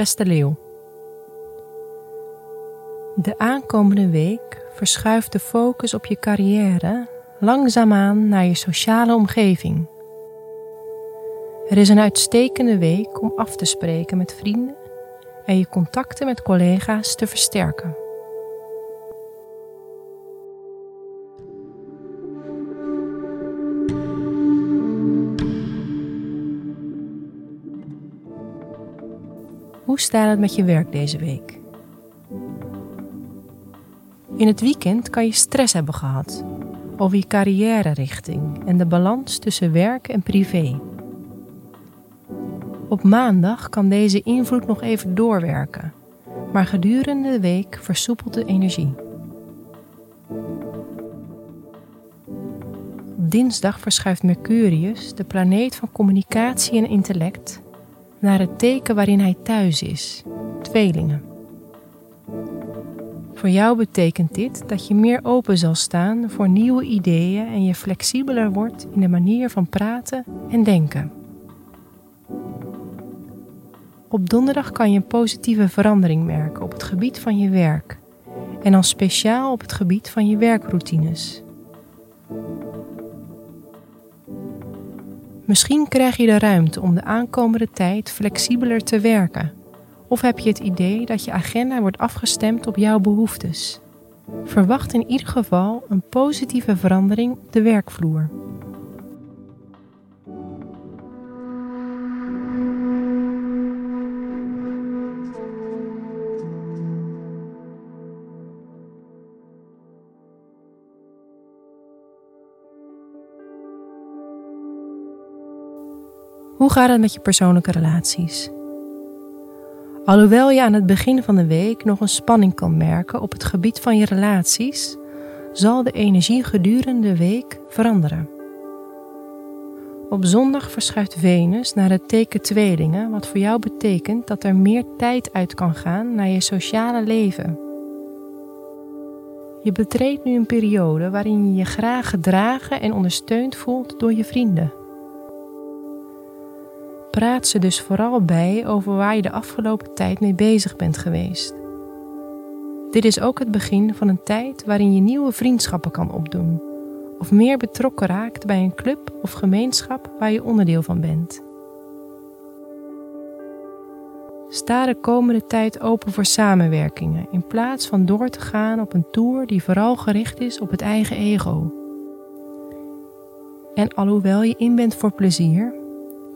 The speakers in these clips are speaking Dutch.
Beste leeuw. De aankomende week verschuift de focus op je carrière langzaamaan naar je sociale omgeving. Er is een uitstekende week om af te spreken met vrienden en je contacten met collega's te versterken. Hoe staat het met je werk deze week? In het weekend kan je stress hebben gehad over je carrière-richting en de balans tussen werk en privé. Op maandag kan deze invloed nog even doorwerken, maar gedurende de week versoepelt de energie. Op dinsdag verschuift Mercurius, de planeet van communicatie en intellect, naar het teken waarin hij thuis is, tweelingen. Voor jou betekent dit dat je meer open zal staan voor nieuwe ideeën en je flexibeler wordt in de manier van praten en denken. Op donderdag kan je een positieve verandering merken op het gebied van je werk en dan speciaal op het gebied van je werkroutines. Misschien krijg je de ruimte om de aankomende tijd flexibeler te werken. Of heb je het idee dat je agenda wordt afgestemd op jouw behoeftes? Verwacht in ieder geval een positieve verandering op de werkvloer. Hoe gaat het met je persoonlijke relaties? Alhoewel je aan het begin van de week nog een spanning kan merken op het gebied van je relaties, zal de energie gedurende de week veranderen. Op zondag verschuift Venus naar het teken tweelingen, wat voor jou betekent dat er meer tijd uit kan gaan naar je sociale leven. Je betreedt nu een periode waarin je je graag gedragen en ondersteund voelt door je vrienden. Praat ze dus vooral bij over waar je de afgelopen tijd mee bezig bent geweest. Dit is ook het begin van een tijd waarin je nieuwe vriendschappen kan opdoen of meer betrokken raakt bij een club of gemeenschap waar je onderdeel van bent. Sta de komende tijd open voor samenwerkingen in plaats van door te gaan op een tour die vooral gericht is op het eigen ego. En alhoewel je in bent voor plezier,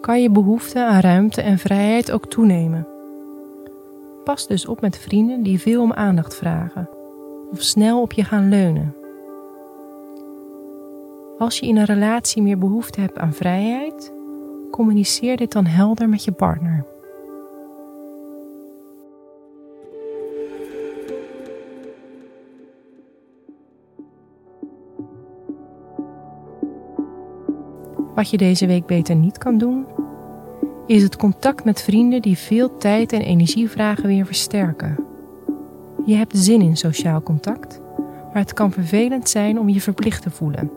kan je behoefte aan ruimte en vrijheid ook toenemen. Pas dus op met vrienden die veel om aandacht vragen of snel op je gaan leunen. Als je in een relatie meer behoefte hebt aan vrijheid, communiceer dit dan helder met je partner. Wat je deze week beter niet kan doen, is het contact met vrienden die veel tijd en energie vragen weer versterken. Je hebt zin in sociaal contact, maar het kan vervelend zijn om je verplicht te voelen.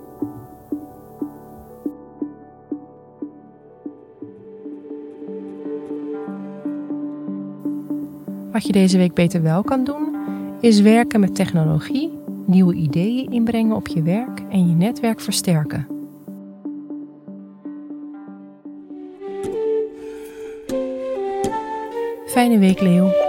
Wat je deze week beter wel kan doen, is werken met technologie, nieuwe ideeën inbrengen op je werk en je netwerk versterken. Fijne week, Leo.